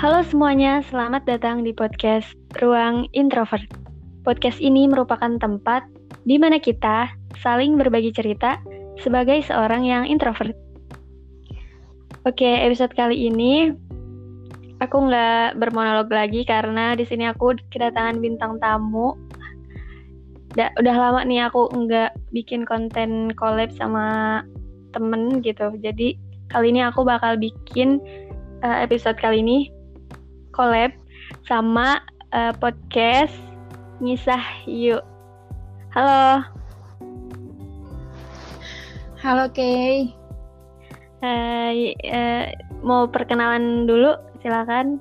Halo semuanya, selamat datang di podcast Ruang Introvert. Podcast ini merupakan tempat di mana kita saling berbagi cerita sebagai seorang yang introvert. Oke, episode kali ini aku nggak bermonolog lagi karena di sini aku kedatangan bintang tamu. Da, udah lama nih aku nggak bikin konten collab sama temen gitu. Jadi kali ini aku bakal bikin uh, episode kali ini collab sama uh, podcast Ngisah Yuk. Halo. Halo Kay. Uh, uh, mau perkenalan dulu, silakan.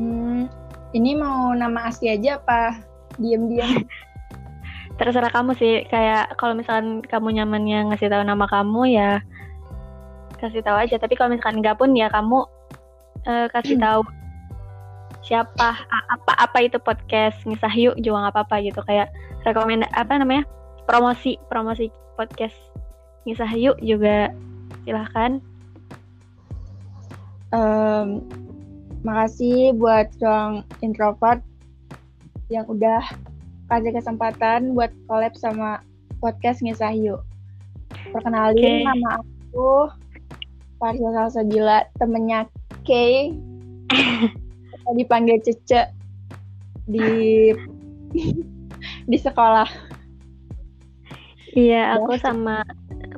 Hmm, ini mau nama asli aja apa diam-diam? Terserah kamu sih. Kayak kalau misalkan kamu nyamannya ngasih tahu nama kamu ya kasih tahu aja. Tapi kalau misalkan enggak pun ya kamu uh, kasih tahu siapa apa apa itu podcast ngisah yuk juga nggak apa-apa gitu. Kayak rekomend apa namanya promosi promosi podcast ngisah yuk juga silahkan. Um, makasih buat ruang introvert yang udah kasih kesempatan buat collab sama podcast ngisah yuk. Perkenalin okay. nama aku Farisal Salsabila temennya Kay dipanggil Cece di di sekolah. Iya, aku sama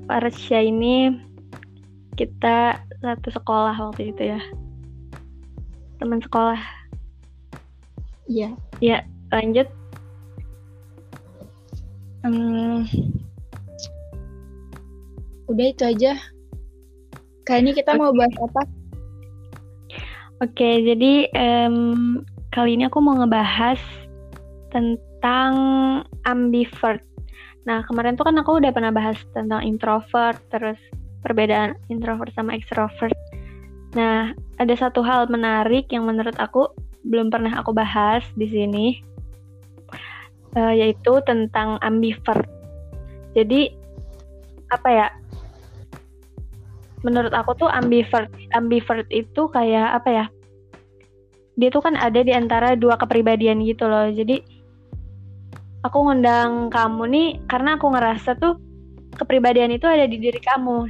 Parsha ini kita satu sekolah waktu itu ya. Teman sekolah. Iya. Iya, lanjut. Hmm, udah itu aja. Kali ini kita okay. mau bahas apa? Oke, jadi um, kali ini aku mau ngebahas tentang ambivert. Nah, kemarin tuh kan aku udah pernah bahas tentang introvert, terus perbedaan introvert sama extrovert. Nah, ada satu hal menarik yang menurut aku belum pernah aku bahas di sini, uh, yaitu tentang ambivert. Jadi, apa ya? Menurut aku tuh ambivert ambivert itu kayak apa ya? Dia tuh kan ada di antara dua kepribadian gitu loh. Jadi aku ngundang kamu nih karena aku ngerasa tuh kepribadian itu ada di diri kamu.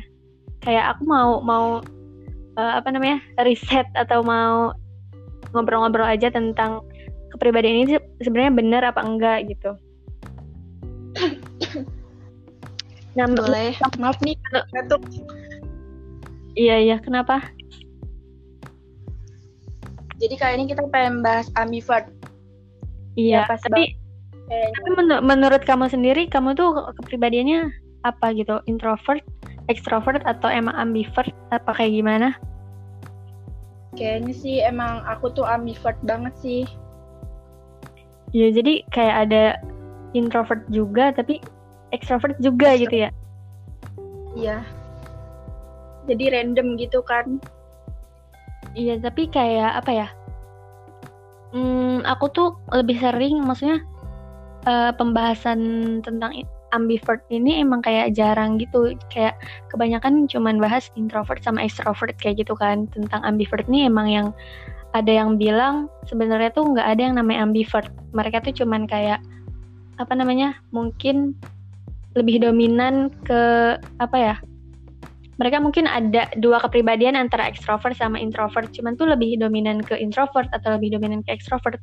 Kayak aku mau mau uh, apa namanya riset atau mau ngobrol-ngobrol aja tentang kepribadian ini sebenarnya benar apa enggak gitu. Nah, boleh. maaf nih batuk Iya iya, kenapa? Jadi kali ini kita pengen bahas ambivert. Iya, ya, tapi tapi menur menurut kamu sendiri, kamu tuh kepribadiannya apa gitu? Introvert, extrovert atau emang ambivert? Apa kayak gimana? Kayaknya sih emang aku tuh ambivert banget sih. Iya, jadi kayak ada introvert juga, tapi extrovert juga extrovert. gitu ya? Iya jadi random gitu kan. Iya tapi kayak apa ya? Hmm, aku tuh lebih sering maksudnya uh, pembahasan tentang ambivert ini emang kayak jarang gitu. Kayak kebanyakan cuman bahas introvert sama extrovert kayak gitu kan. Tentang ambivert ini emang yang ada yang bilang sebenarnya tuh nggak ada yang namanya ambivert. Mereka tuh cuman kayak apa namanya mungkin lebih dominan ke apa ya mereka mungkin ada dua kepribadian antara extrovert sama introvert. Cuman tuh lebih dominan ke introvert atau lebih dominan ke extrovert.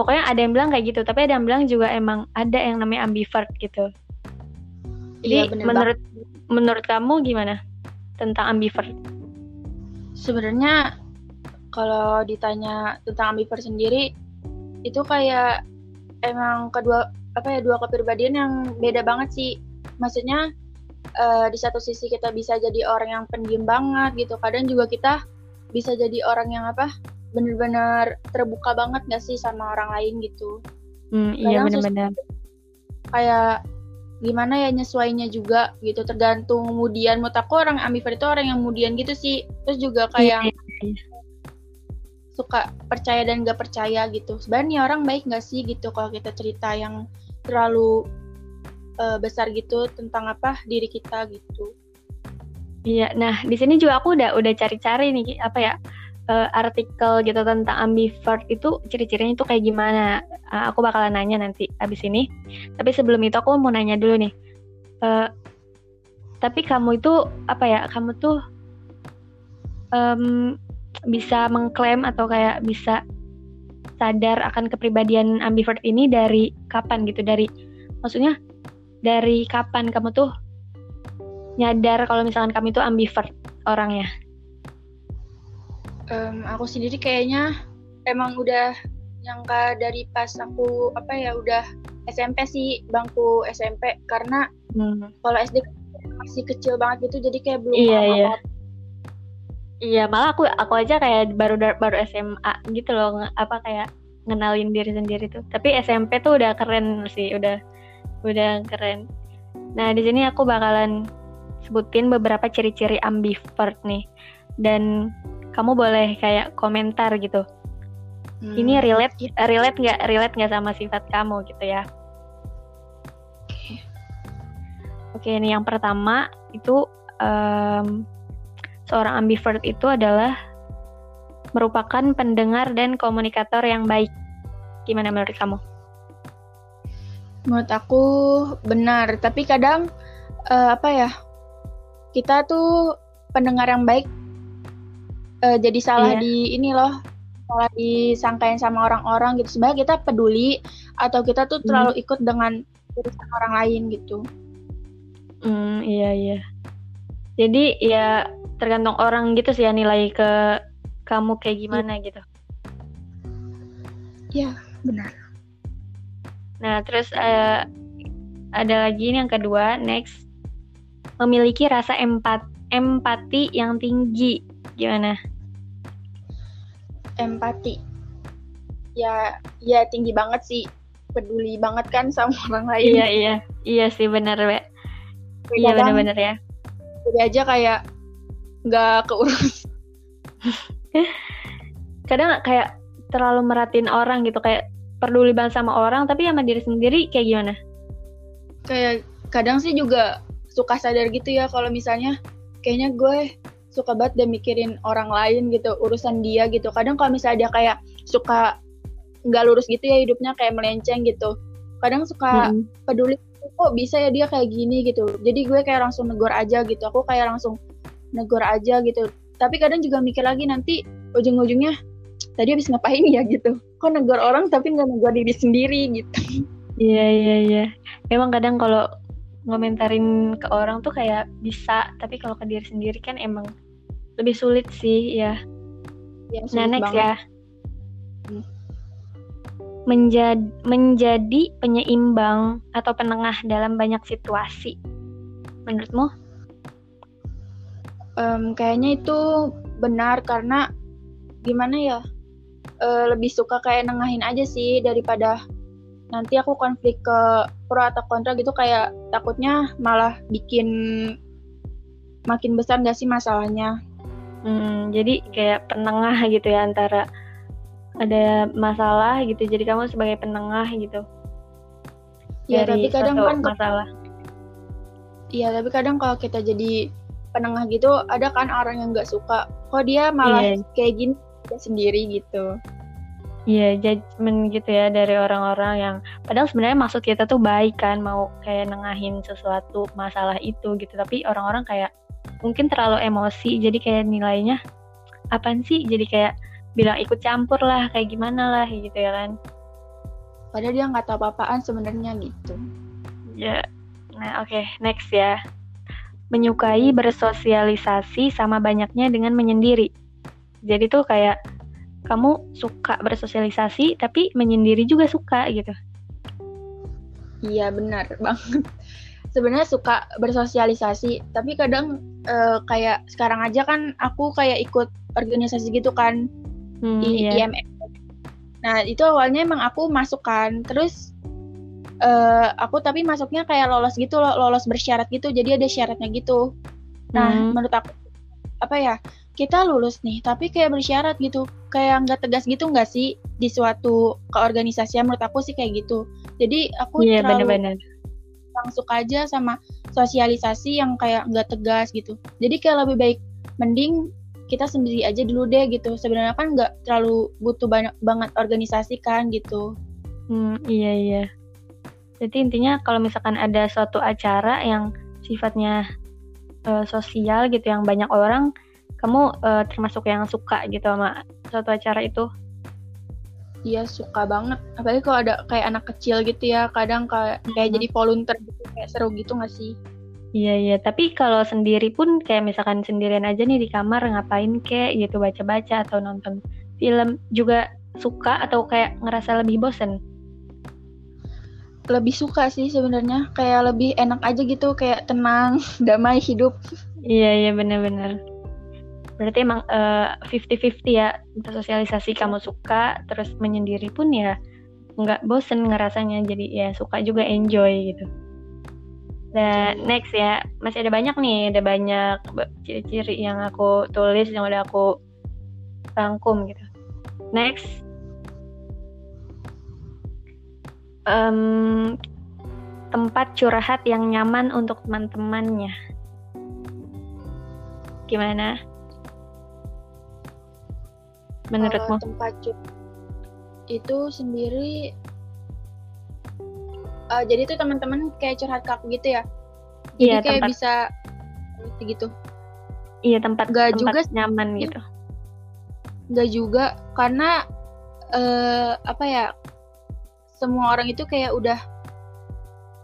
Pokoknya ada yang bilang kayak gitu tapi ada yang bilang juga emang ada yang namanya ambivert gitu. Jadi iya, menurut banget. menurut kamu gimana tentang ambivert? Sebenarnya kalau ditanya tentang ambivert sendiri itu kayak emang kedua apa ya dua kepribadian yang beda banget sih. Maksudnya uh, di satu sisi kita bisa jadi orang yang pendiam banget gitu. Kadang juga kita bisa jadi orang yang apa benar-benar terbuka banget gak sih sama orang lain gitu. Hmm, iya benar-benar kayak gimana ya nyesuainya juga gitu tergantung kemudian menurut aku orang ambivert itu orang yang kemudian gitu sih. Terus juga kayak iya, iya, iya. suka percaya dan gak percaya gitu. Sebenarnya orang baik gak sih gitu kalau kita cerita yang terlalu uh, besar gitu tentang apa diri kita gitu iya nah di sini juga aku udah udah cari-cari nih apa ya uh, artikel gitu tentang ambivert itu ciri-cirinya itu kayak gimana? Uh, aku bakalan nanya nanti abis ini. Tapi sebelum itu aku mau nanya dulu nih. Uh, tapi kamu itu apa ya? Kamu tuh um, bisa mengklaim atau kayak bisa sadar akan kepribadian ambivert ini dari kapan gitu? Dari maksudnya dari kapan kamu tuh nyadar kalau misalkan kamu itu ambivert orangnya? um, aku sendiri kayaknya emang udah nyangka dari pas aku apa ya udah SMP sih bangku SMP karena hmm. kalau SD masih kecil banget gitu jadi kayak belum iya, iya. Iya malah aku aku aja kayak baru baru SMA gitu loh apa kayak ngenalin diri sendiri tuh tapi SMP tuh udah keren sih udah udah keren. Nah di sini aku bakalan sebutin beberapa ciri-ciri ambivert nih. Dan kamu boleh kayak komentar gitu. Hmm. ini relate relate nggak relate nggak sama sifat kamu gitu ya? Oke. Okay, ini yang pertama itu um, seorang ambivert itu adalah merupakan pendengar dan komunikator yang baik. Gimana menurut kamu menurut aku benar tapi kadang uh, apa ya kita tuh pendengar yang baik uh, jadi salah yeah. di ini loh salah disangkain sama orang-orang gitu sebenarnya kita peduli atau kita tuh hmm. terlalu hmm. ikut dengan urusan orang lain gitu hmm iya iya jadi ya tergantung orang gitu sih ya nilai ke kamu kayak gimana yeah. gitu ya benar nah terus uh, ada lagi ini yang kedua next. Memiliki rasa empat empati yang tinggi. Gimana? Empati. Ya ya tinggi banget sih. Peduli banget kan sama orang lain. Iya iya. Iya sih benar be iya benar-benar ya. Jadi aja kayak nggak keurus. Kadang kayak terlalu meratin orang gitu kayak peduli banget sama orang tapi sama diri sendiri kayak gimana? Kayak kadang sih juga suka sadar gitu ya kalau misalnya kayaknya gue suka banget dia mikirin orang lain gitu urusan dia gitu. Kadang kalau misalnya dia kayak suka nggak lurus gitu ya hidupnya kayak melenceng gitu. Kadang suka hmm. peduli kok bisa ya dia kayak gini? gitu. Jadi gue kayak langsung negor aja gitu. Aku kayak langsung negor aja gitu. Tapi kadang juga mikir lagi nanti ujung-ujungnya tadi habis ngapain ya gitu kok negor orang tapi nggak negor diri sendiri gitu iya iya iya memang kadang kalau ngomentarin ke orang tuh kayak bisa tapi kalau ke diri sendiri kan emang lebih sulit sih ya. ya nah next banget. ya. Hmm. Menjadi menjadi penyeimbang atau penengah dalam banyak situasi. Menurutmu? Um, kayaknya itu benar karena gimana ya? Uh, lebih suka kayak nengahin aja sih daripada nanti aku konflik ke pro atau kontra gitu kayak takutnya malah bikin makin besar gak sih masalahnya Hmm, jadi kayak penengah gitu ya antara ada masalah gitu. Jadi kamu sebagai penengah gitu. Ya, tapi kadang kan masalah. Iya, tapi kadang kalau kita jadi penengah gitu, ada kan orang yang nggak suka. Kok dia malah yeah. kayak gini sendiri gitu. Iya, judgement gitu ya dari orang-orang yang padahal sebenarnya maksud kita tuh baik kan, mau kayak nengahin sesuatu masalah itu gitu, tapi orang-orang kayak mungkin terlalu emosi jadi kayak nilainya apa sih? Jadi kayak bilang ikut campur lah kayak gimana lah gitu ya kan. Padahal dia nggak tahu apa-apaan sebenarnya gitu. Ya nah oke okay. next ya. Menyukai bersosialisasi sama banyaknya dengan menyendiri jadi tuh kayak kamu suka bersosialisasi tapi menyendiri juga suka gitu iya benar banget sebenarnya suka bersosialisasi tapi kadang uh, kayak sekarang aja kan aku kayak ikut organisasi gitu kan hmm, di iya. IMF nah itu awalnya emang aku masukkan terus uh, aku tapi masuknya kayak lolos gitu lolos bersyarat gitu jadi ada syaratnya gitu nah hmm. menurut aku apa ya kita lulus nih tapi kayak bersyarat gitu. Kayak nggak tegas gitu nggak sih di suatu keorganisasian menurut aku sih kayak gitu. Jadi aku yeah, terlalu bener -bener. langsung aja sama sosialisasi yang kayak nggak tegas gitu. Jadi kayak lebih baik mending kita sendiri aja dulu deh gitu. Sebenarnya kan nggak terlalu butuh banyak banget organisasi kan gitu. Hmm, iya iya. Jadi intinya kalau misalkan ada suatu acara yang sifatnya uh, sosial gitu yang banyak orang kamu uh, termasuk yang suka gitu sama suatu acara itu? Iya suka banget. Apalagi kalau ada kayak anak kecil gitu ya, kadang kayak, kayak hmm. jadi volunteer gitu, kayak seru gitu gak sih? Iya iya. Tapi kalau sendiri pun kayak misalkan sendirian aja nih di kamar ngapain kek gitu baca-baca atau nonton film juga suka atau kayak ngerasa lebih bosen? Lebih suka sih sebenarnya. Kayak lebih enak aja gitu, kayak tenang, damai hidup. Iya iya bener-bener berarti emang uh, eh, 50-50 ya sosialisasi kamu suka terus menyendiri pun ya nggak bosen ngerasanya jadi ya suka juga enjoy gitu. Dan next ya masih ada banyak nih ada banyak ciri-ciri yang aku tulis yang udah aku rangkum gitu. Next. Um, tempat curhat yang nyaman untuk teman-temannya. Gimana menurutmu? tempat itu sendiri uh, jadi tuh teman-teman kayak curhat ke aku gitu ya? Jadi iya, kayak tempat... bisa gitu. Iya tempat gak tempat juga nyaman gitu. Gak juga karena uh, apa ya semua orang itu kayak udah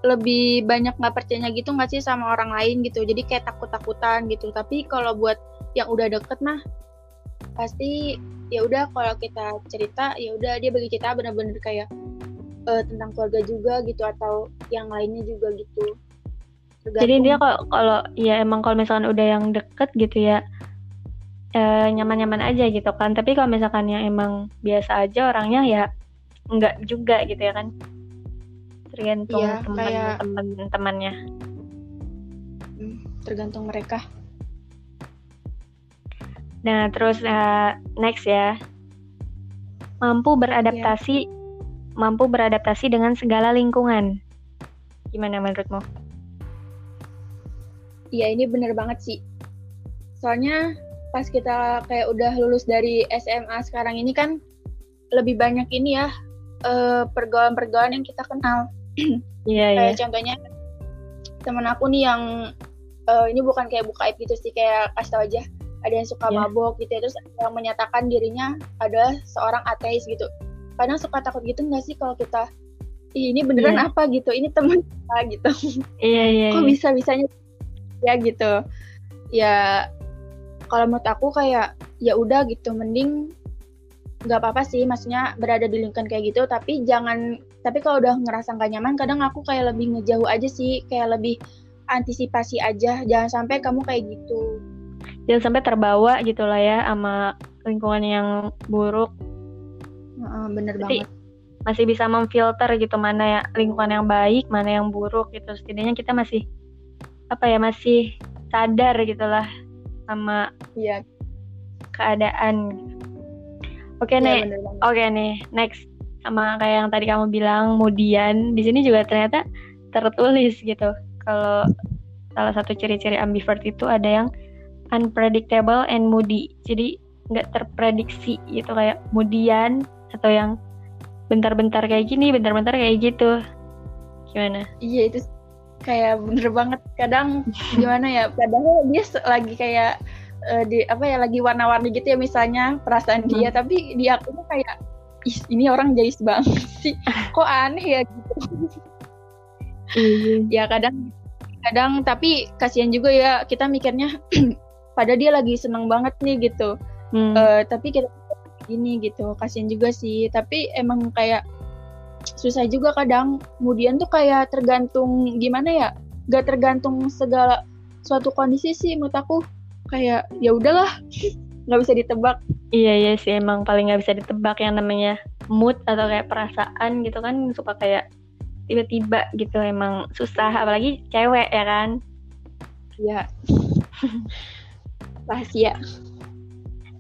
lebih banyak nggak percaya gitu nggak sih sama orang lain gitu. Jadi kayak takut takutan gitu. Tapi kalau buat yang udah deket mah pasti ya udah kalau kita cerita ya udah dia bagi kita benar-benar kayak uh, tentang keluarga juga gitu atau yang lainnya juga gitu. Tergantung. jadi dia kalau kalau ya emang kalau misalkan udah yang deket gitu ya eh, nyaman-nyaman aja gitu kan. Tapi kalau misalkan yang emang biasa aja orangnya ya enggak juga gitu ya kan. Tergantung ya, teman-teman temannya hmm, tergantung mereka Nah, terus uh, next ya. Mampu beradaptasi yeah. mampu beradaptasi dengan segala lingkungan. Gimana menurutmu? Iya, ini bener banget sih. Soalnya pas kita kayak udah lulus dari SMA sekarang ini kan lebih banyak ini ya uh, pergaulan-pergaulan yang kita kenal. Iya, yeah, Kayak yeah. contohnya temen aku nih yang uh, ini bukan kayak buka aib gitu sih kayak kasih tau aja ada yang suka yeah. mabok gitu ya terus yang menyatakan dirinya adalah seorang ateis gitu kadang suka takut gitu nggak sih kalau kita ini beneran yeah. apa gitu ini teman kita gitu iya yeah, iya yeah, kok yeah. bisa bisanya ya gitu ya kalau menurut aku kayak ya udah gitu mending nggak apa-apa sih maksudnya berada di lingkungan kayak gitu tapi jangan tapi kalau udah ngerasa nggak nyaman kadang aku kayak lebih ngejauh aja sih kayak lebih antisipasi aja jangan sampai kamu kayak gitu jangan sampai terbawa gitu lah ya sama lingkungan yang buruk. Uh, bener Jadi, banget. masih bisa memfilter gitu mana ya lingkungan yang baik mana yang buruk gitu. Setidaknya kita masih apa ya masih sadar gitulah sama ya. keadaan. Oke ya, nih oke nih. Next. Sama kayak yang tadi kamu bilang kemudian di sini juga ternyata tertulis gitu. Kalau salah satu ciri-ciri ambivert itu ada yang unpredictable and moody. Jadi nggak terprediksi gitu kayak kemudian atau yang bentar-bentar kayak gini bentar-bentar kayak gitu. Gimana? Iya itu kayak bener banget. Kadang gimana ya padahal dia lagi kayak uh, di apa ya lagi warna-warni gitu ya misalnya perasaan dia. Hmm. tapi dia aku tuh kayak Ih, ini orang jayus banget sih. Kok aneh ya? Gitu iya. ya kadang kadang tapi kasihan juga ya kita mikirnya pada dia lagi seneng banget nih gitu. Hmm. uh, tapi kita gini gitu kasian juga sih. Tapi emang kayak susah juga kadang. Kemudian tuh kayak tergantung gimana ya gak tergantung segala suatu kondisi sih menurut aku. Kayak ya udahlah nggak bisa ditebak. Iya iya sih emang paling nggak bisa ditebak yang namanya mood atau kayak perasaan gitu kan suka kayak tiba-tiba gitu emang susah. Apalagi cewek ya kan? Ya rahasia.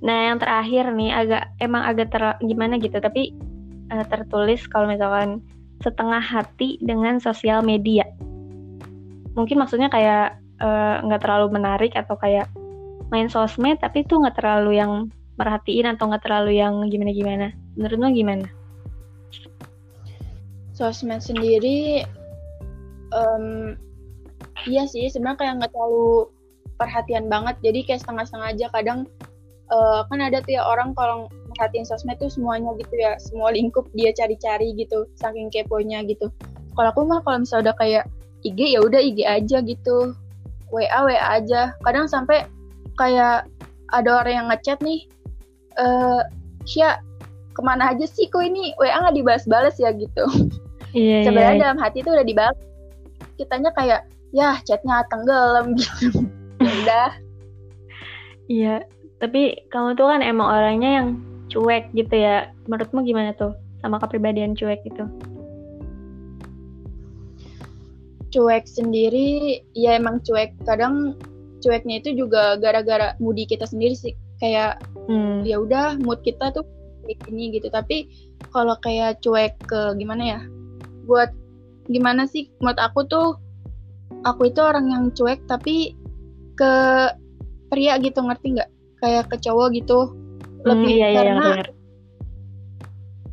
Nah yang terakhir nih agak emang agak ter gimana gitu tapi uh, tertulis kalau misalkan setengah hati dengan sosial media. Mungkin maksudnya kayak eh, nggak uh, terlalu menarik atau kayak main sosmed tapi tuh nggak terlalu yang merhatiin atau nggak terlalu yang gimana gimana menurut lo gimana? Sosmed sendiri um, iya sih sebenarnya kayak nggak terlalu perhatian banget. Jadi kayak setengah-setengah aja. Kadang uh, kan ada tuh ya orang kalau merhatiin sosmed tuh semuanya gitu ya. Semua lingkup dia cari-cari gitu saking keponya gitu. Kalau aku mah kalau misalnya udah kayak IG ya udah IG aja gitu. WA WA aja. Kadang sampai kayak ada orang yang ngechat nih eh Sya ke mana aja sih kok ini? WA nggak dibales-bales ya? gitu. Iya, sebenarnya iya. dalam hati itu udah dibales. Kitanya kayak ya chatnya tenggelam. gitu udah. Iya tapi kamu tuh kan emang orangnya yang cuek gitu ya. Menurutmu gimana tuh sama kepribadian cuek itu? Cuek sendiri ya emang cuek. Kadang cueknya itu juga gara-gara moodi kita sendiri sih. Kayak hmm. ya udah mood kita tuh kayak gini gitu. Tapi kalau kayak cuek ke gimana ya? Buat gimana sih? Menurut aku tuh aku itu orang yang cuek tapi ke pria gitu ngerti nggak? Kayak ke cowok gitu. Lebih hmm, iya, iya, karena iya,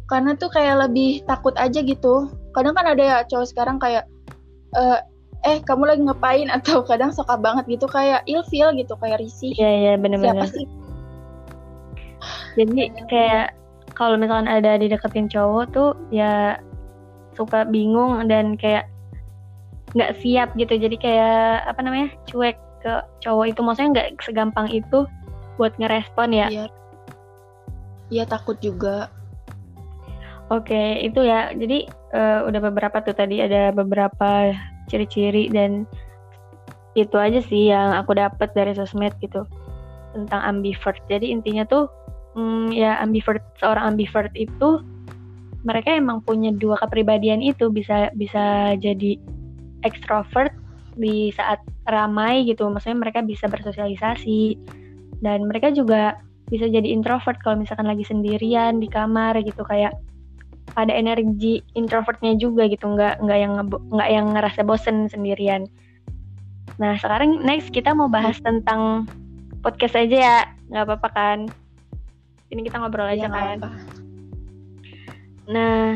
karena tuh kayak lebih takut aja gitu. Kadang kan ada ya cowok sekarang kayak uh, eh kamu lagi ngapain? Atau kadang suka banget gitu kayak ilfeel gitu kayak risih. Iya iya bener-bener. Siapa sih? Jadi kayak kalau misalkan ada dideketin cowok tuh ya suka bingung dan kayak nggak siap gitu. Jadi kayak apa namanya cuek ke cowok itu. Maksudnya nggak segampang itu buat ngerespon ya? Iya. Iya takut juga. Oke itu ya. Jadi uh, udah beberapa tuh tadi. Ada beberapa ciri-ciri dan itu aja sih yang aku dapat dari sosmed gitu tentang ambivert. Jadi intinya tuh hmm, ya ambivert seorang ambivert itu mereka emang punya dua kepribadian itu. Bisa bisa jadi ekstrovert di saat ramai gitu. Maksudnya mereka bisa bersosialisasi. Dan mereka juga bisa jadi introvert kalau misalkan lagi sendirian di kamar gitu. Kayak ada energi introvertnya juga gitu. Nggak nggak yang nggak yang ngerasa bosen sendirian. Nah sekarang next kita mau bahas tentang podcast aja ya. Nggak apa-apa kan? Ini kita ngobrol aja ya, kan? apa. nah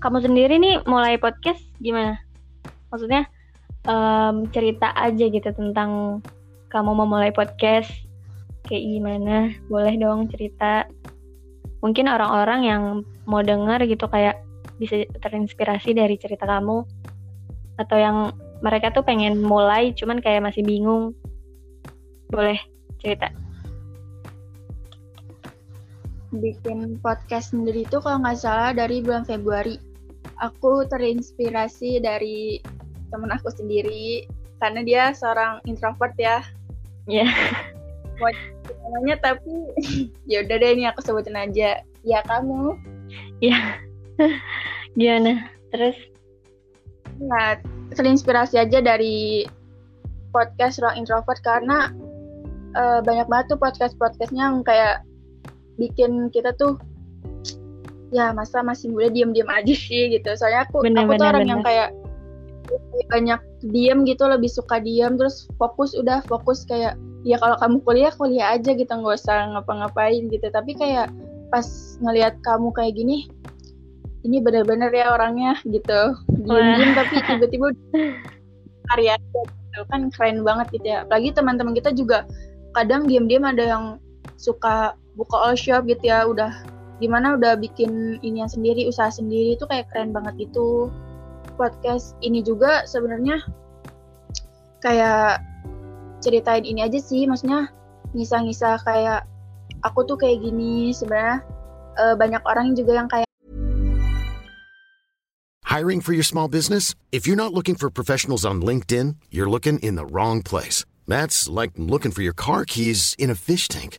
kamu sendiri nih mulai podcast gimana maksudnya um, cerita aja gitu tentang kamu mau mulai podcast kayak gimana. Boleh dong cerita. Mungkin orang-orang yang mau denger gitu kayak bisa terinspirasi dari cerita kamu. Atau yang mereka tuh pengen mulai cuman kayak masih bingung. Boleh cerita. Bikin podcast sendiri itu kalau nggak salah dari bulan Februari. Aku terinspirasi dari temen aku sendiri. Karena dia seorang introvert ya. Ya yeah namanya tapi ya udah deh ini aku sebutin aja. Ya kamu? Ya gimana? Terus? Nah terinspirasi aja dari podcast ruang introvert karena uh, banyak banget tuh podcast podcastnya yang kayak bikin kita tuh ya masa masih muda diem-diem aja sih gitu. Soalnya aku bener, aku tuh orang bener. yang kayak banyak diem gitu lebih suka diem terus fokus udah fokus kayak ya kalau kamu kuliah kuliah aja gitu nggak usah ngapa-ngapain gitu. Tapi kayak pas ngelihat kamu kayak gini ini bener-bener ya orangnya gitu. Diem-diem tapi tiba-tiba karya gitu. Kan keren banget gitu ya. Apalagi teman-teman kita juga kadang diem-diem ada yang suka buka all shop gitu ya. Udah gimana udah bikin ini yang sendiri usaha sendiri itu kayak keren banget itu podcast ini juga sebenarnya kayak ceritain ini aja sih maksudnya ngisah-ngisah kayak aku tuh kayak gini sebenarnya uh, banyak orang juga yang kayak Hiring for your small business? If you're not looking for professionals on LinkedIn, you're looking in the wrong place. That's like looking for your car keys in a fish tank.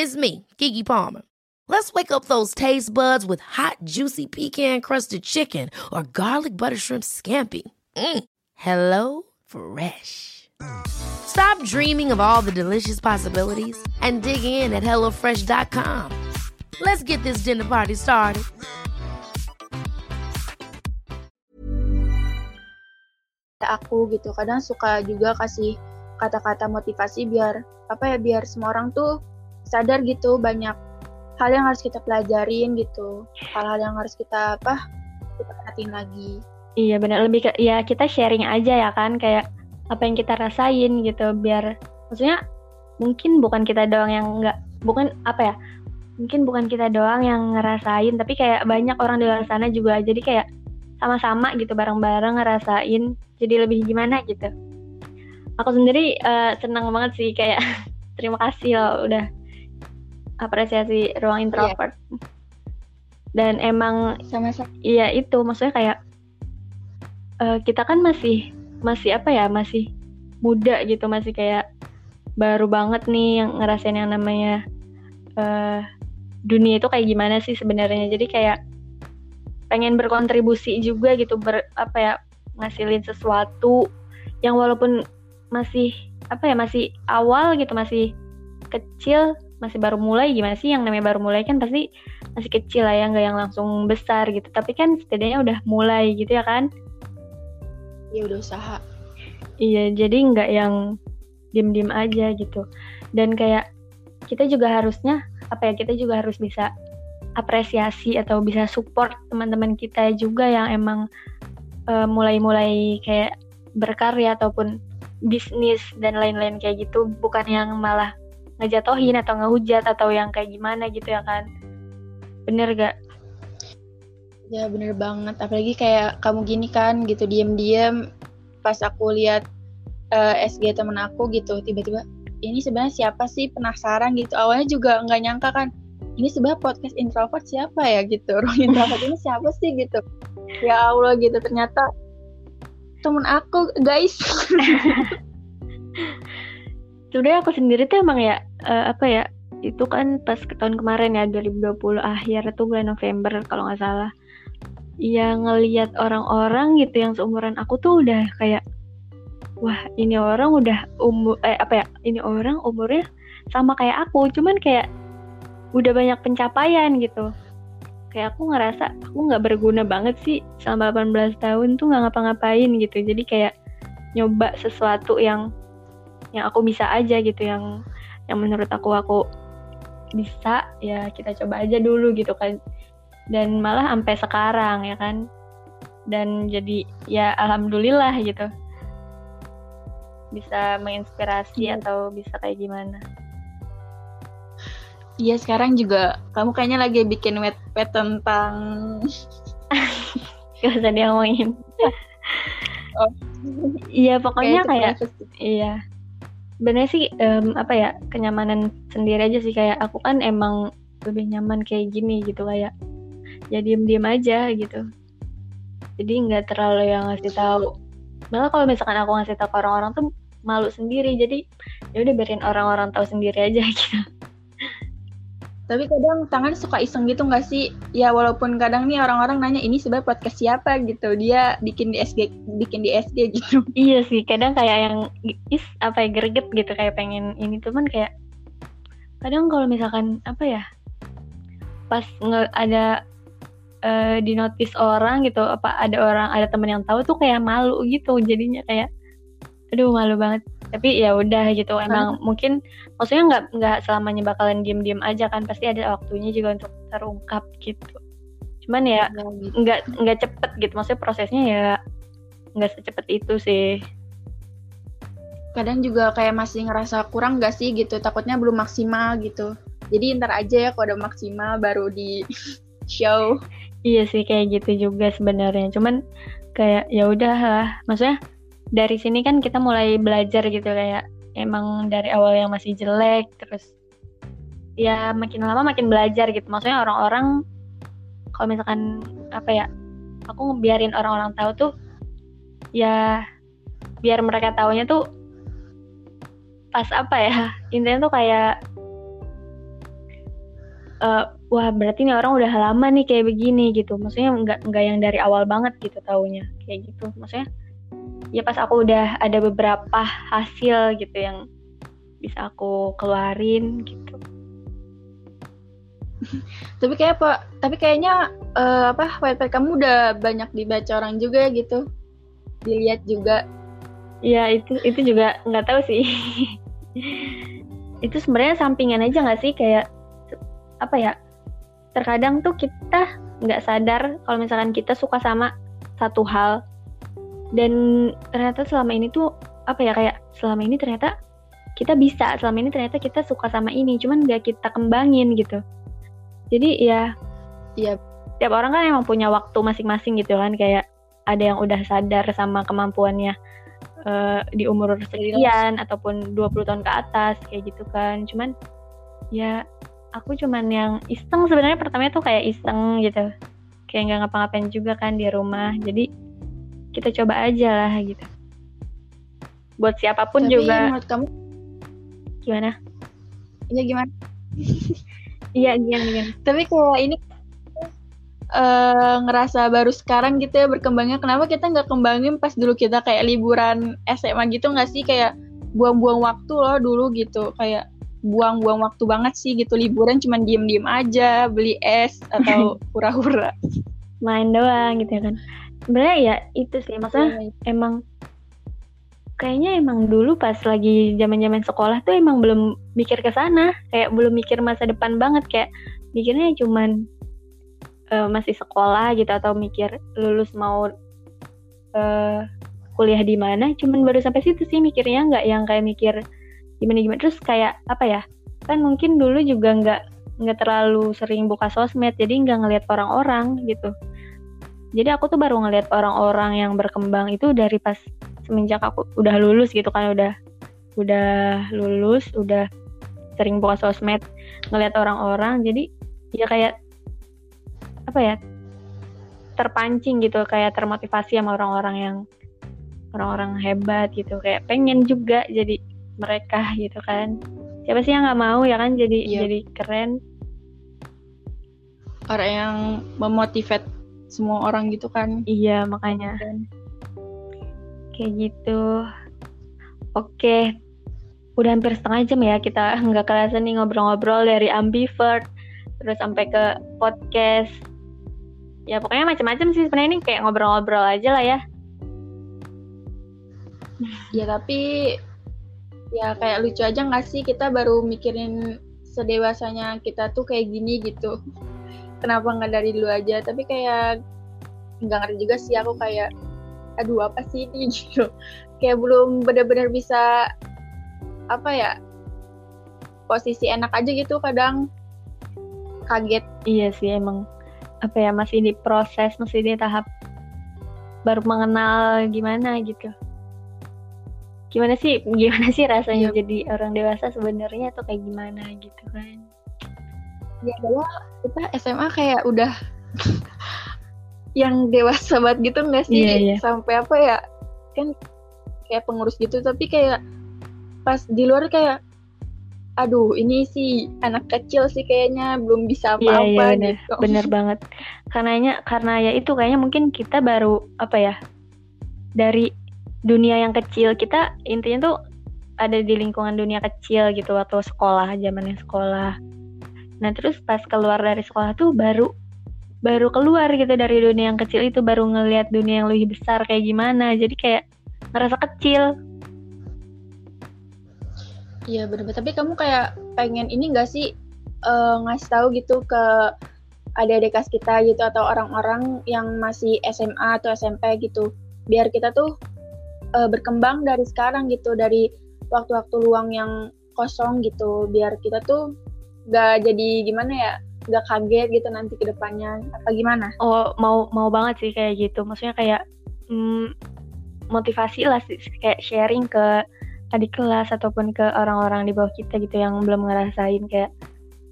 It's me, Kiki Palmer. Let's wake up those taste buds with hot, juicy pecan-crusted chicken or garlic butter shrimp scampi. Mm. Hello Fresh. Stop dreaming of all the delicious possibilities and dig in at HelloFresh.com. Let's get this dinner party started. aku gitu kadang suka juga kasih kata-kata motivasi biar apa ya biar semua orang tuh sadar gitu banyak hal yang harus kita pelajarin gitu. Hal-hal yang harus kita apa kita perhatiin lagi. Iya benar lebih ke ya kita sharing aja ya kan kayak apa yang kita rasain gitu biar maksudnya mungkin bukan kita doang yang nggak bukan apa ya mungkin bukan kita doang yang ngerasain tapi kayak banyak orang di luar sana juga. Jadi kayak sama-sama gitu bareng-bareng ngerasain jadi lebih gimana gitu. Aku sendiri uh, senang banget sih kayak terima kasih loh udah apresiasi ruang introvert. Yeah. dan emang sama-sama. iya itu. Maksudnya kayak uh, kita kan masih masih apa ya masih muda gitu. Masih kayak baru banget nih yang ngerasain yang namanya uh, dunia itu kayak gimana sih sebenarnya. Jadi kayak pengen berkontribusi juga gitu ber apa ya ngasilin sesuatu yang walaupun masih apa ya masih awal gitu masih kecil masih baru mulai gimana sih? Yang namanya baru mulai kan pasti masih kecil lah ya nggak yang langsung besar gitu. Tapi kan setidaknya udah mulai gitu ya kan? Ya udah usaha. Iya jadi nggak yang diem-diem aja gitu. Dan kayak kita juga harusnya apa ya kita juga harus bisa apresiasi atau bisa support teman-teman kita juga yang emang eh, mulai-mulai kayak berkarya ataupun bisnis dan lain-lain kayak gitu. Bukan yang malah ngejatohin atau ngehujat atau yang kayak gimana gitu ya kan. Bener gak? Ya bener banget. Apalagi kayak kamu gini kan gitu diem-diem. Pas aku lihat uh, eh, SG temen aku gitu tiba-tiba ini sebenarnya siapa sih? Penasaran gitu. Awalnya juga nggak nyangka kan ini sebenarnya podcast introvert siapa ya? gitu. Orang introvert ini siapa sih? Gitu. Ya Allah gitu. Ternyata temen aku guys. Sebenarnya aku sendiri tuh emang ya uh, apa ya itu kan pas ke tahun kemarin ya 2020 akhir itu bulan November kalau nggak salah. Ya ngelihat orang-orang gitu yang seumuran aku tuh udah kayak wah ini orang udah umur eh apa ya ini orang umurnya sama kayak aku cuman kayak udah banyak pencapaian gitu. Kayak aku ngerasa aku nggak berguna banget sih selama 18 tahun tuh nggak ngapa-ngapain gitu. Jadi kayak nyoba sesuatu yang yang aku bisa aja gitu yang yang menurut aku aku bisa ya kita coba aja dulu gitu kan dan malah sampai sekarang ya kan dan jadi ya alhamdulillah gitu bisa menginspirasi iya. atau bisa kayak gimana Iya sekarang juga kamu kayaknya lagi bikin wet wet tentang gak usah diomongin. oh. Iya pokoknya kayak, kayak iya. Sebenarnya sih um, apa ya kenyamanan sendiri aja sih kayak aku kan emang lebih nyaman kayak gini gitu kayak ya diem diem aja gitu. Jadi nggak terlalu yang ngasih tahu. Malah kalau misalkan aku ngasih tahu orang-orang tuh malu sendiri. Jadi ya udah biarin orang-orang tahu sendiri aja gitu tapi kadang tangan suka iseng gitu nggak sih? Ya walaupun kadang nih orang-orang nanya ini sebenarnya podcast siapa? gitu. Dia bikin di SG bikin di SG gitu. Iya sih kadang kayak yang is apa ya greget gitu kayak pengen ini. Tuh kan kayak kadang kalau misalkan apa ya pas nge ada uh, di notice orang gitu apa ada orang ada temen yang tahu tuh kayak malu gitu jadinya kayak aduh malu banget. Tapi ya udah gitu emang hmm. mungkin maksudnya nggak nggak selamanya bakalan diem diem aja kan pasti ada waktunya juga untuk terungkap gitu. Cuman ya Ya, gitu. nggak nggak cepet gitu maksudnya prosesnya ya nggak secepat itu sih. Kadang juga kayak masih ngerasa kurang gak sih gitu takutnya belum maksimal gitu. Jadi ntar aja ya kalau udah maksimal baru di show. Iya sih kayak gitu juga sebenarnya. Cuman kayak ya udah lah maksudnya dari sini kan kita mulai belajar gitu kayak emang dari awal yang masih jelek terus ya makin lama makin belajar gitu. Maksudnya orang-orang kalau misalkan apa ya aku ngebiarin orang-orang tahu tuh ya biar mereka taunya tuh pas apa ya intinya tuh kayak eh, wah berarti nih orang udah lama nih kayak begini gitu. Maksudnya nggak nggak yang dari awal banget gitu taunya kayak gitu. Maksudnya ya pas aku udah ada beberapa hasil gitu yang bisa aku keluarin gitu. Tapi kayak apa tapi kayaknya eh, apa whitepad kamu udah banyak dibaca orang juga gitu. Dilihat juga. Ya itu itu juga nggak tahu sih. Itu sebenarnya sampingan aja nggak sih? Kayak apa ya terkadang tuh kita nggak sadar kalau misalkan kita suka sama satu hal dan ternyata selama ini tuh apa ya kayak selama ini ternyata kita bisa selama ini ternyata kita suka sama ini cuman nggak kita kembangin gitu. Jadi ya Iya. tiap orang kan emang punya waktu masing-masing gitu kan kayak ada yang udah sadar sama kemampuannya eh, di umur sekian ataupun 20 tahun ke atas kayak gitu kan. Cuman ya aku cuman yang iseng sebenarnya pertamanya tuh kayak iseng gitu. Kayak nggak ngapa-ngapain juga kan di rumah. Jadi kita coba aja lah gitu. Buat siapa pun tapi juga. menurut kamu? Gimana? Ya gimana? Iya gimana gimana? Tapi kayak ini eh ngerasa baru sekarang gitu ya berkembangnya kenapa kita nggak kembangin pas dulu kita kayak liburan SMA gitu nggak sih? Kayak buang-buang waktu loh dulu gitu. Kayak buang-buang waktu banget sih gitu. Liburan cuman diem-diem aja beli es atau hura-hura. Main doang gitu ya kan sebenarnya ya itu sih. Maksudnya emang kayaknya emang dulu pas lagi zaman-zaman sekolah tuh emang belum mikir ke sana. Kayak belum mikir masa depan banget. Kayak mikirnya cuman eh, masih sekolah gitu atau mikir lulus mau eh, kuliah di mana. Cuman baru sampai situ sih mikirnya. Nggak yang kayak mikir gimana gimana terus kayak apa ya kan mungkin dulu juga nggak nggak terlalu sering buka sosmed. Jadi nggak ngelihat orang-orang gitu jadi aku tuh baru ngelihat orang-orang yang berkembang itu dari pas semenjak aku udah lulus gitu kan udah udah lulus udah sering buka sosmed ngelihat orang-orang. Jadi ya kayak apa ya terpancing gitu kayak termotivasi sama orang-orang yang orang-orang hebat gitu. Kayak pengen juga jadi mereka gitu kan. Siapa sih yang nggak mau ya kan jadi Iya. jadi keren. Orang yang memotivate semua orang gitu kan. Iya makanya. Kayak gitu. Oke. Udah hampir setengah jam ya kita nggak kerasa nih ngobrol-ngobrol dari ambivert terus sampai ke podcast. Ya pokoknya macam-macam sih sebenarnya ini kayak ngobrol-ngobrol aja lah ya. Ya tapi ya kayak lucu aja nggak sih? Kita baru mikirin sedewasanya kita tuh kayak gini gitu kenapa nggak dari dulu aja? Tapi kayak nggak ngerti juga sih aku kayak aduh apa sih ini? Gitu. Kayak belum benar-benar bisa apa ya posisi enak aja gitu kadang. Kaget. Iya sih emang apa ya masih di proses masih di tahap baru mengenal gimana gitu. Gimana sih gimana sih rasanya Iya. jadi orang dewasa sebenarnya tuh kayak gimana gitu kan ya adalah kita SMA kayak udah yang dewasa banget gitu nggak sih? Iya, iya. sampai apa ya? Kan kayak pengurus gitu tapi kayak pas di luar kayak aduh ini sih anak kecil sih kayaknya belum bisa Iya apa-apa bener gitu. Bener banget. Karenanya karena ya itu kayaknya mungkin kita baru apa ya dari dunia yang kecil kita intinya tuh ada di lingkungan dunia kecil gitu waktu sekolah zamannya sekolah nah terus pas keluar dari sekolah tuh baru baru keluar gitu dari dunia yang kecil itu baru ngelihat dunia yang lebih besar kayak gimana. Jadi kayak ngerasa kecil. Iya bener tapi kamu kayak pengen ini gak sih eh, ngasih tahu gitu ke ada adik kelas kita gitu atau orang-orang yang masih SMA atau SMP gitu biar kita tuh uh, berkembang dari sekarang gitu dari waktu-waktu luang yang kosong gitu biar kita tuh gak jadi gimana ya gak kaget gitu nanti ke depannya apa gimana? Oh mau mau banget sih kayak gitu. Maksudnya kayak hmm, motivasi lah sih kayak sharing ke adik kelas ataupun ke orang-orang di bawah kita gitu yang belum ngerasain kayak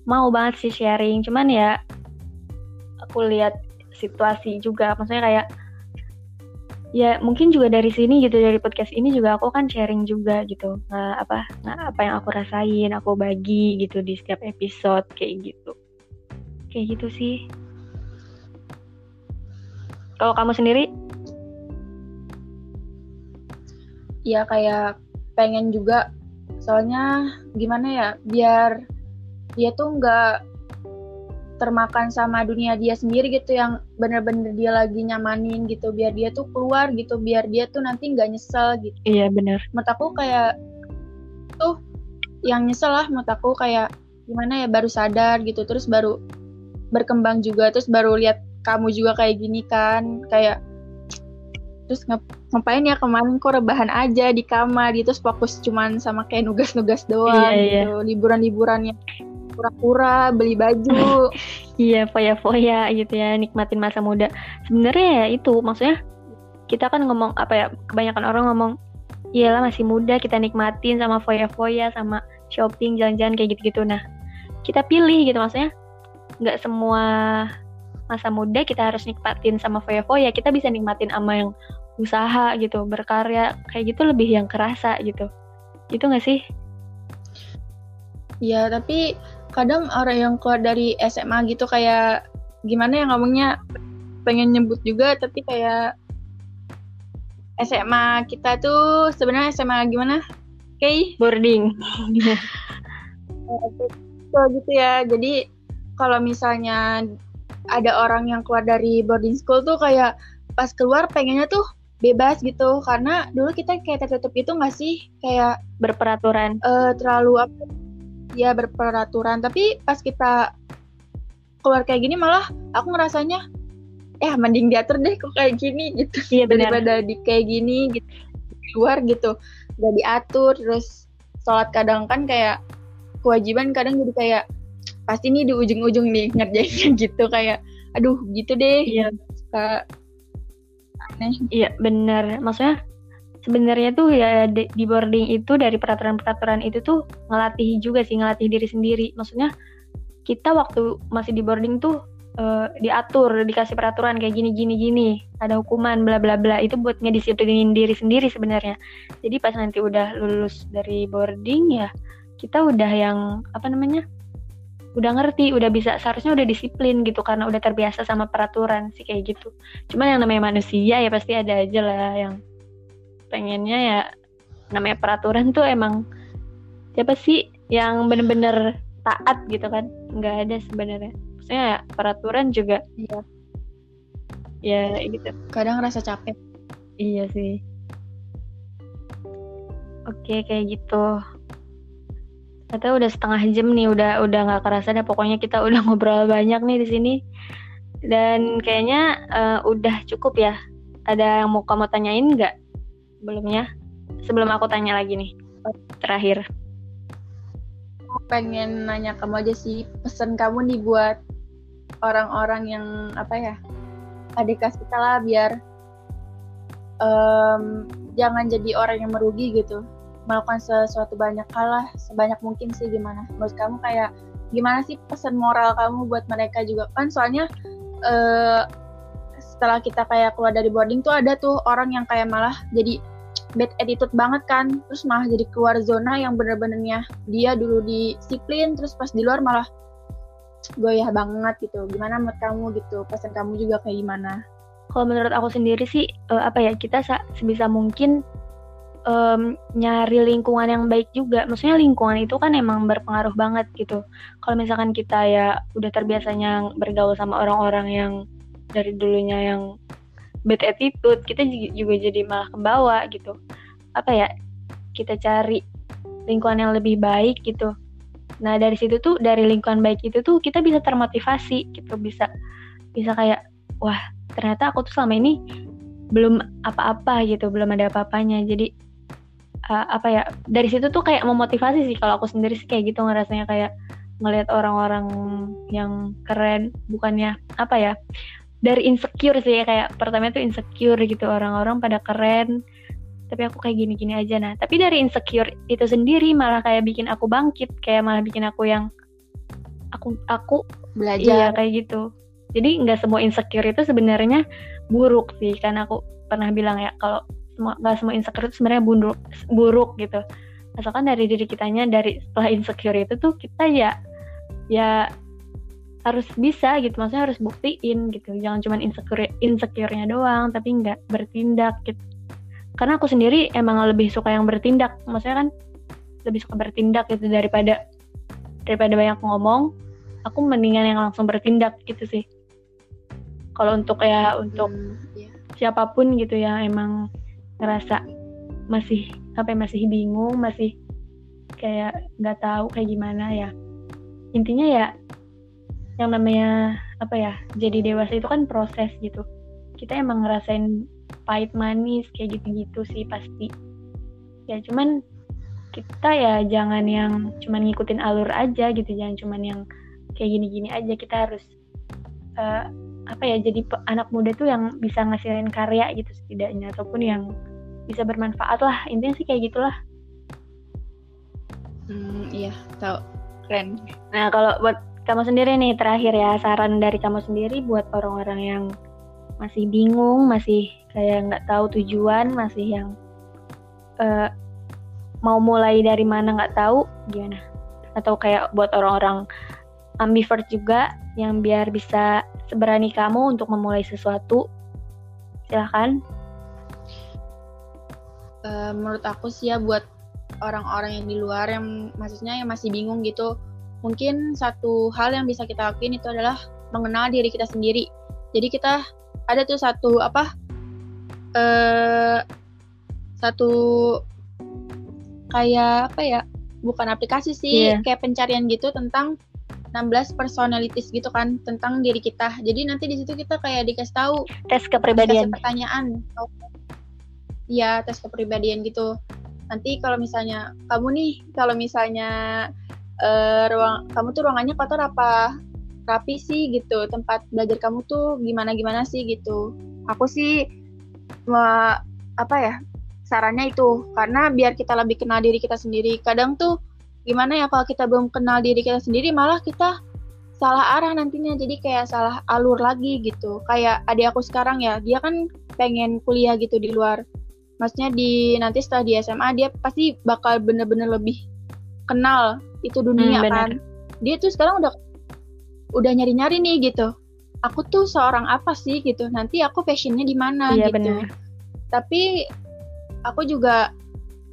mau banget sih sharing. Cuman ya aku lihat situasi juga. Maksudnya kayak ya mungkin juga dari sini gitu dari podcast ini juga aku kan sharing juga gitu. Nah apa nah apa yang aku rasain aku bagi gitu di setiap episode kayak gitu. Kayak gitu sih. Kalau kamu sendiri? Ya kayak pengen juga. Soalnya gimana ya biar dia tuh nggak termakan sama dunia dia sendiri gitu yang bener-bener dia lagi nyamanin gitu biar dia tuh keluar gitu biar dia tuh nanti nggak nyesel gitu. Iya bener. Menurut aku kayak tuh yang nyesel lah menurut aku kayak gimana ya baru sadar gitu terus baru berkembang juga terus baru lihat kamu juga kayak gini kan kayak terus ngapain ya kemarin kok rebahan aja di kamar gitu terus fokus cuman sama kayak nugas-nugas doang iya, gitu iya. liburan-liburannya pura-pura beli baju. Iya foya-foya gitu ya nikmatin masa muda. Sebenarnya ya itu maksudnya kita kan ngomong apa ya kebanyakan orang ngomong iyalah masih muda kita nikmatin sama foya-foya sama shopping jalan-jalan kayak gitu-gitu. Nah kita pilih gitu maksudnya nggak semua masa muda kita harus nikmatin sama foya-foya. Kita bisa nikmatin sama yang usaha gitu berkarya kayak gitu lebih yang kerasa gitu. Itu nggak sih? Ya tapi kadang orang yang keluar dari SMA gitu kayak gimana ya ngomongnya pengen nyebut juga tapi kayak SMA kita tuh sebenarnya SMA gimana? Kayak boarding. so gitu ya. Jadi kalau misalnya ada orang yang keluar dari boarding school tuh kayak pas keluar pengennya tuh bebas gitu karena dulu kita kayak tertutup itu nggak sih kayak berperaturan uh, terlalu apa ya berperaturan. Tapi pas kita keluar kayak gini malah aku ngerasanya eh mending diatur deh kok kayak gini gitu. Iya, daripada di kayak gini gitu keluar gitu. Udah diatur terus sholat kadang kan kayak kewajiban kadang jadi kayak pasti nih di ujung-ujung nih ngerjainnya gitu. Kayak aduh gitu deh. Iya. Suka aneh. Iya bener maksudnya sebenarnya tuh ya di boarding itu dari peraturan-peraturan itu tuh ngelatih juga sih ngelatih diri sendiri maksudnya kita waktu masih di boarding tuh uh, diatur dikasih peraturan kayak gini gini gini ada hukuman bla bla bla itu buat ngedisiplinin diri sendiri sebenarnya jadi pas nanti udah lulus dari boarding ya kita udah yang apa namanya udah ngerti, udah bisa seharusnya udah disiplin gitu karena udah terbiasa sama peraturan sih kayak gitu. Cuman yang namanya manusia ya pasti ada aja lah yang pengennya ya namanya peraturan tuh emang siapa sih yang bener-bener taat gitu kan? Nggak ada sebenarnya. Maksudnya ya, peraturan juga iya. Ya gitu. Kadang rasa capek. Iya sih. Oke kayak gitu. Katanya udah setengah jam nih, udah udah nggak kerasa deh. Pokoknya kita udah ngobrol banyak nih di sini. Dan kayaknya uh, udah cukup ya. Ada yang mau kamu tanyain nggak? Sebelumnya, sebelum aku tanya lagi nih, terakhir. Pengen nanya kamu aja sih, pesan kamu nih buat orang-orang yang apa ya, adik kelas kita lah biar um, jangan jadi orang yang merugi gitu. Melakukan sesuatu banyak hal lah sebanyak mungkin sih gimana. Menurut kamu kayak gimana sih pesan moral kamu buat mereka juga? Kan soalnya uh, setelah kita kayak keluar dari boarding tuh ada tuh orang yang kayak malah jadi bad attitude banget kan terus malah jadi keluar zona yang bener-benernya dia dulu disiplin terus pas di luar malah goyah banget gitu gimana menurut kamu gitu pesan kamu juga kayak gimana kalau menurut aku sendiri sih uh, apa ya kita sebisa mungkin um, nyari lingkungan yang baik juga. Maksudnya lingkungan itu kan emang berpengaruh banget gitu. Kalau misalkan kita ya udah terbiasanya bergaul sama orang-orang yang dari dulunya yang bad attitude, kita juga jadi malah ke bawah gitu. Apa ya? Kita cari lingkungan yang lebih baik gitu. nah dari situ tuh dari lingkungan baik itu tuh kita bisa termotivasi gitu bisa bisa kayak wah ternyata aku tuh selama ini belum apa-apa gitu belum ada apa-apanya jadi uh, apa ya dari situ tuh kayak memotivasi sih kalau aku sendiri sih kayak gitu ngerasanya kayak ngelihat orang-orang yang keren bukannya apa ya dari insecure sih kayak pertama tuh insecure gitu orang-orang pada keren. Tapi aku kayak gini-gini aja. Nah tapi dari insecure itu sendiri malah kayak bikin aku bangkit kayak malah bikin aku yang aku aku belajar. Iya kayak gitu. Jadi nggak semua insecure itu sebenarnya buruk sih. Karena aku pernah bilang ya kalau semua nggak semua insecure itu sebenarnya buruk buruk gitu. Asalkan dari diri kitanya dari setelah insecure itu tuh kita ya ya harus bisa gitu maksudnya harus buktiin gitu. Jangan cuma insecure insecure-nya doang tapi nggak bertindak gitu. Karena aku sendiri emang lebih suka yang bertindak. Maksudnya kan lebih suka bertindak gitu daripada daripada banyak ngomong. Aku mendingan yang langsung bertindak gitu sih. Kalau untuk ya untuk Hmm, iya. siapa pun gitu ya emang ngerasa masih apa ya, masih bingung masih kayak nggak tahu kayak gimana ya. Intinya ya yang namanya apa ya jadi dewasa itu kan proses gitu. Kita emang ngerasain pahit manis kayak gitu-gitu sih pasti. Ya cuman kita ya jangan yang cuman ngikutin alur aja gitu jangan cuman yang kayak gini-gini aja. Kita harus eh, apa ya jadi anak muda tuh yang bisa ngasilin karya gitu setidaknya ataupun yang bisa bermanfaat lah. Intinya sih kayak gitulah. Hmm, iya tahu keren. Nah kalau buat kamu sendiri nih terakhir ya saran dari kamu sendiri buat orang-orang yang masih bingung masih kayak nggak tahu tujuan masih yang eh, mau mulai dari mana nggak tahu gimana? Atau kayak buat orang-orang ambivert juga yang biar bisa seberani kamu untuk memulai sesuatu silahkan. Eh, menurut aku sih ya buat orang-orang yang di luar yang maksudnya yang masih bingung gitu mungkin satu hal yang bisa kita lakuin itu adalah mengenal diri kita sendiri. Jadi kita ada tuh satu apa eh satu kayak apa ya bukan aplikasi sih Iya. kayak pencarian gitu tentang 16 personalities gitu kan tentang diri kita. Jadi nanti di situ kita kayak dikasih tahu tes dikasih kepribadian pertanyaan. Iya tes kepribadian gitu. Nanti kalau misalnya kamu nih kalau misalnya eh, ruang kamu tuh ruangannya kotor apa rapi sih gitu? Tempat belajar kamu tuh gimana gimana sih gitu? Aku sih me- apa ya sarannya itu. Karena biar kita lebih kenal diri kita sendiri. Kadang tuh gimana ya kalau kita belum kenal diri kita sendiri malah kita salah arah nantinya. Jadi kayak salah alur lagi gitu. Kayak adik aku sekarang ya dia kan pengen kuliah gitu di luar. Maksudnya di nanti setelah di SMA dia pasti bakal bener-bener lebih kenal itu dunia Hmm, bener. kan. Dia tuh sekarang udah udah nyari-nyari nih gitu. Aku tuh seorang apa sih gitu? Nanti aku passionnya di mana iya gitu. benar. Tapi aku juga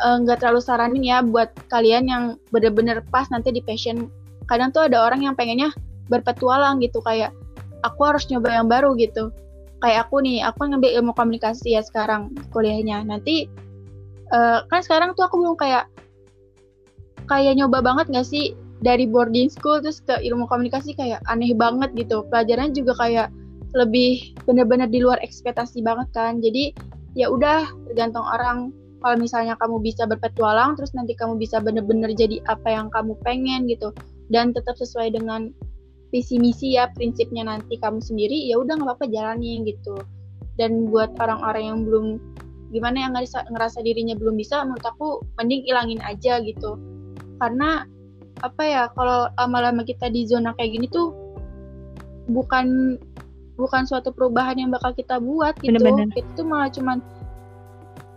eh, nggak terlalu saranin ya buat kalian yang bener-bener pas nanti di passion. Kadang tuh ada orang yang pengennya berpetualang gitu kayak aku harus nyoba yang baru gitu. Kayak aku nih aku ngambil ilmu komunikasi ya sekarang kuliahnya. Nanti eh, kan sekarang tuh aku belum kayak kayak nyoba banget gak sih? Dari boarding school terus ke ilmu komunikasi kayak aneh banget gitu. Pelajarannya juga kayak lebih bener-bener di luar ekspektasi banget kan. Jadi ya udah tergantung orang. Kalau misalnya kamu bisa berpetualang terus nanti kamu bisa bener-bener jadi apa yang kamu pengen gitu. Dan tetap sesuai dengan visi misi ya prinsipnya nanti kamu sendiri ya udah nggak apa-apa jalani gitu. Dan buat orang-orang yang belum gimana yang ngerasa, ngerasa dirinya belum bisa menurut aku mending ilangin aja gitu karena apa ya kalau lama-lama kita di zona kayak gini tuh bukan bukan suatu perubahan yang bakal kita buat gitu. Bener-bener. itu malah cuman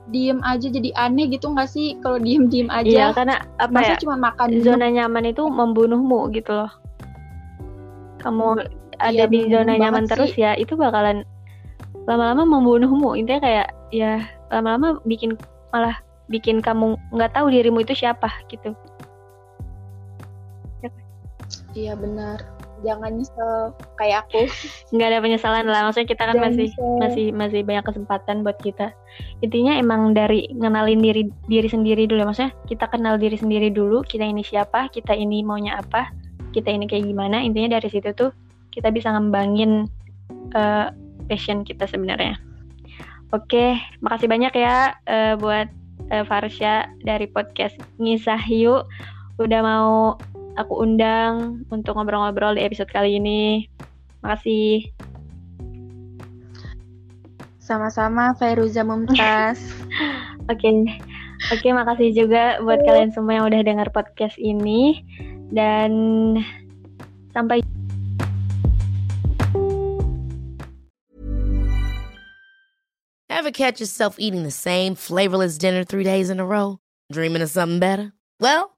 diem aja jadi aneh gitu nggak sih? Kalau diem diem iya aja karena apa masa ya cuma makan zona nyaman itu membunuhmu gitu loh. Kamu ada Iya, di zona nyaman banget terus sih. ya itu bakalan lama-lama membunuhmu. Intinya kayak ya lama-lama bikin malah bikin kamu nggak tahu dirimu itu siapa gitu iya benar. Jangan nyesel kayak aku. Nggak ada penyesalan lah. Maksudnya kita kan Jangan masih nyesel. masih masih banyak kesempatan buat kita. Intinya emang dari ngenalin diri diri sendiri dulu ya. maksudnya kita kenal diri sendiri dulu. Kita ini siapa? Kita ini maunya apa? Kita ini kayak gimana? Intinya dari situ tuh kita bisa ngembangin eh, passion kita sebenarnya. Oke makasih banyak ya eh, buat eh, Farsya dari podcast Ngisah Yuk. Udah mau aku undang untuk ngobrol-ngobrol di episode kali ini. Makasih. Sama-sama Fairuza Mumtaz. Oke, oke, makasih juga buat kalian semua yang udah dengar podcast ini. Dan sampai Ever catch yourself eating the same flavorless dinner three days in a row? Dreaming of something better? Well,